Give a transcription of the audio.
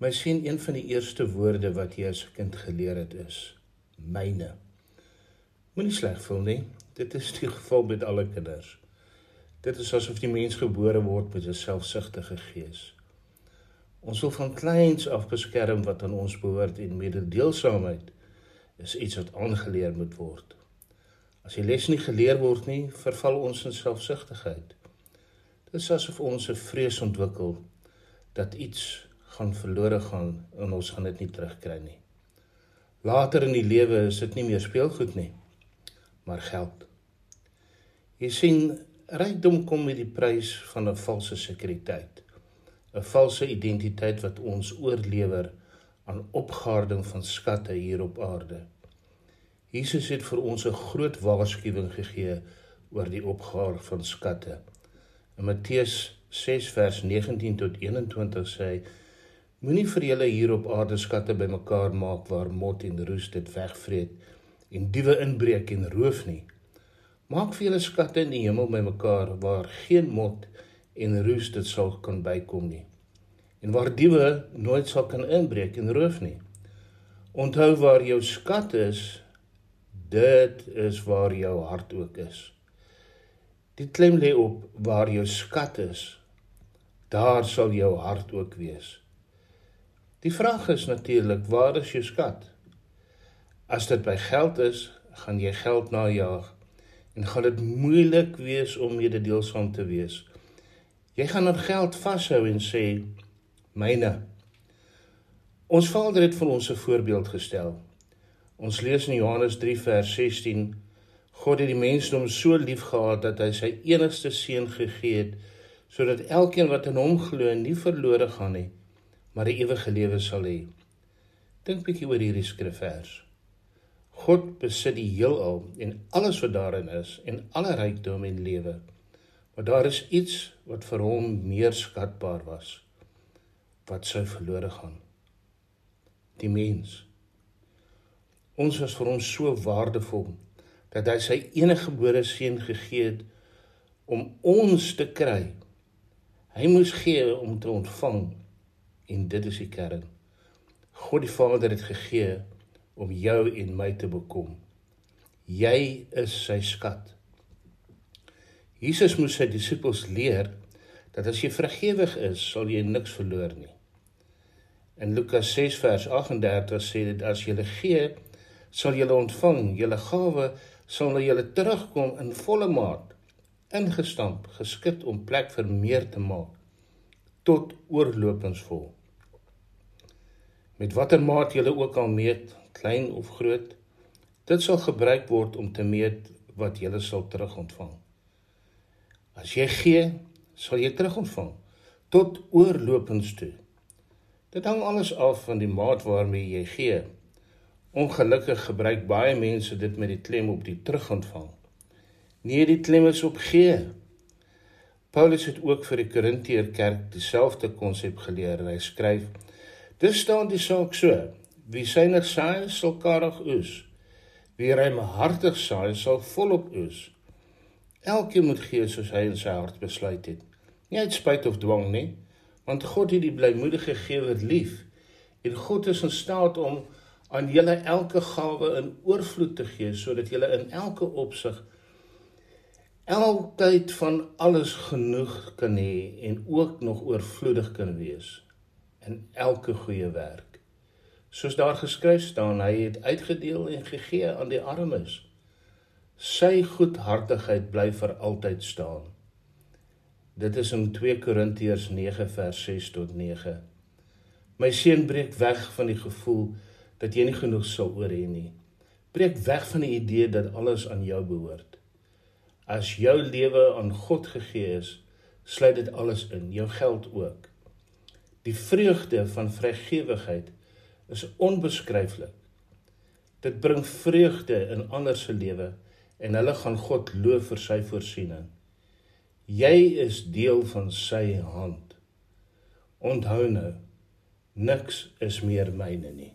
My sien een van die eerste woorde wat jy as kind geleer het is myne. Moenie sleg voel nie. Dit is die geval met alle kinders. Dit is asof die mens gebore word met 'n selfsugtige gees. Ons wil van kleins af beskerm wat aan ons behoort en mededeelsaamheid is iets wat aangeleer moet word. As die les nie geleer word nie, verval ons in selfsugtigheid. Dit is asof ons 'n vrees ontwikkel dat iets gaan verlore gaan en ons gaan dit nie terugkry nie. Later in die lewe is dit nie meer speelgoed nie, maar geld. Jy sien, rykdom kom met die prys van 'n valse sekuriteit. 'n Valse identiteit wat ons oorlewer aan opgaarding van skatte hier op aarde. Jesus het vir ons 'n groot waarskuwing gegee oor die opgaar van skatte. In Matteus 6 vers 19 tot 21 sê hy Moenie vir julle hier op aarde skatte bymekaar maak waar mot en roes dit wegvreet en diewe inbreek en roof nie. Maak vir julle skatte in die hemel bymekaar waar geen mot en roes dit sal kan bykom nie. En waar diewe nooit sal kan inbreek en roof nie. Onthou waar jou skat is, dit is waar jou hart ook is. Die klem lê op waar jou skat is, daar sal jou hart ook wees. Die vraag is natuurlik, waar is jou skat? As dit by geld is, gaan jy geld najag en gaan dit moeilik wees om mededeelsaam te wees. Jy gaan aan geld vashou en sê myne. Ons Vader het vir ons 'n voorbeeld gestel. Ons lees in Johannes 3 vers 16: God het die mensdom so liefgehad dat hy sy enigste seun gegee het sodat elkeen wat in hom glo nie verlore gaan nie, maar 'n ewige lewe sal hê. Dink bietjie oor hierdie skrifvers. God besit die heelal en alles wat daarin is en alle rykdom en lewe. Maar daar is iets wat vir hom meer skatbaar was wat sou verlore gaan. Die mens. Ons was vir hom so waardevol dat hy sy enige gebore seun gegee het om ons te kry. Hy moes gee om te ontvang en dit is die kern. God die Vader het gegee om jou en my te bekom. Jy is sy skat. Jesus moes sy disippels leer dat as jy vergewig is, sal jy niks verloor nie. In Lukas 6 vers 38 sê dit as jy gee, sal jy ontvang, jou gawe sal na jou terugkom in volle maat, ingestamp, geskit om plek vir meer te maak tot oorlopingsvol met watter maat jy ook al meet, klein of groot, dit sal gebruik word om te meet wat jy sal terugontvang. As jy gee, sal jy terugontvang tot oorlopends toe. Dit hang alles af van die maat waarmee jy gee. Ongelukkig gebruik baie mense dit met die klem op die terugontvang. Nee, die klem is op gee. Paulus het ook vir die Korintiër kerk dieselfde konsep geleer en hy skryf Dis staan die saak so: Wie synig saai, sal karig oes. Wie ruimhartig saai, sal volop oes. Elkeen moet gee soos hy in sy hart besluit het. Nie uit spyt of dwang nie, want God het die blymoedige gewer lief. En God is in staat om aan julle elke gawe in oorvloed te gee sodat julle in elke opsig altyd van alles genoeg kan hê en ook nog oorvloedig kan wees in elke goeie werk. Soos daar geskryf staan, hy het uitgedeel en gegee aan die armes. Sy goedhartigheid bly vir altyd staan. Dit is in 2 Korintiërs 9 vers 6 tot 9. My seun breek weg van die gevoel dat jy nie genoeg sal oor hê nie. Breek weg van die idee dat alles aan jou behoort. As jou lewe aan God gegee is, sluit dit alles in, jou geld ook. Die vreugde van vrygewigheid is onbeskryflik. Dit bring vreugde in ander se lewe en hulle gaan God loof vir sy voorsiening. Jy is deel van sy hand. Onthou nou, niks is meer myne nie.